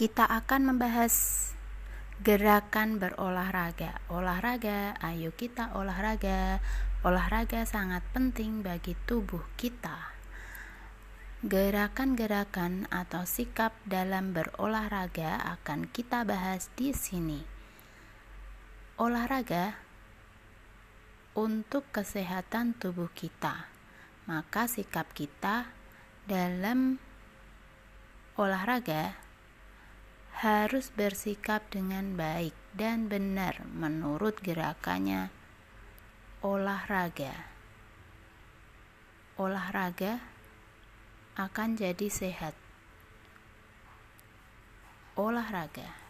kita akan membahas gerakan berolahraga. Olahraga, ayo kita olahraga. Olahraga sangat penting bagi tubuh kita. Gerakan-gerakan atau sikap dalam berolahraga akan kita bahas di sini. Olahraga untuk kesehatan tubuh kita, maka sikap kita dalam olahraga harus bersikap dengan baik dan benar menurut gerakannya olahraga. Olahraga akan jadi sehat. Olahraga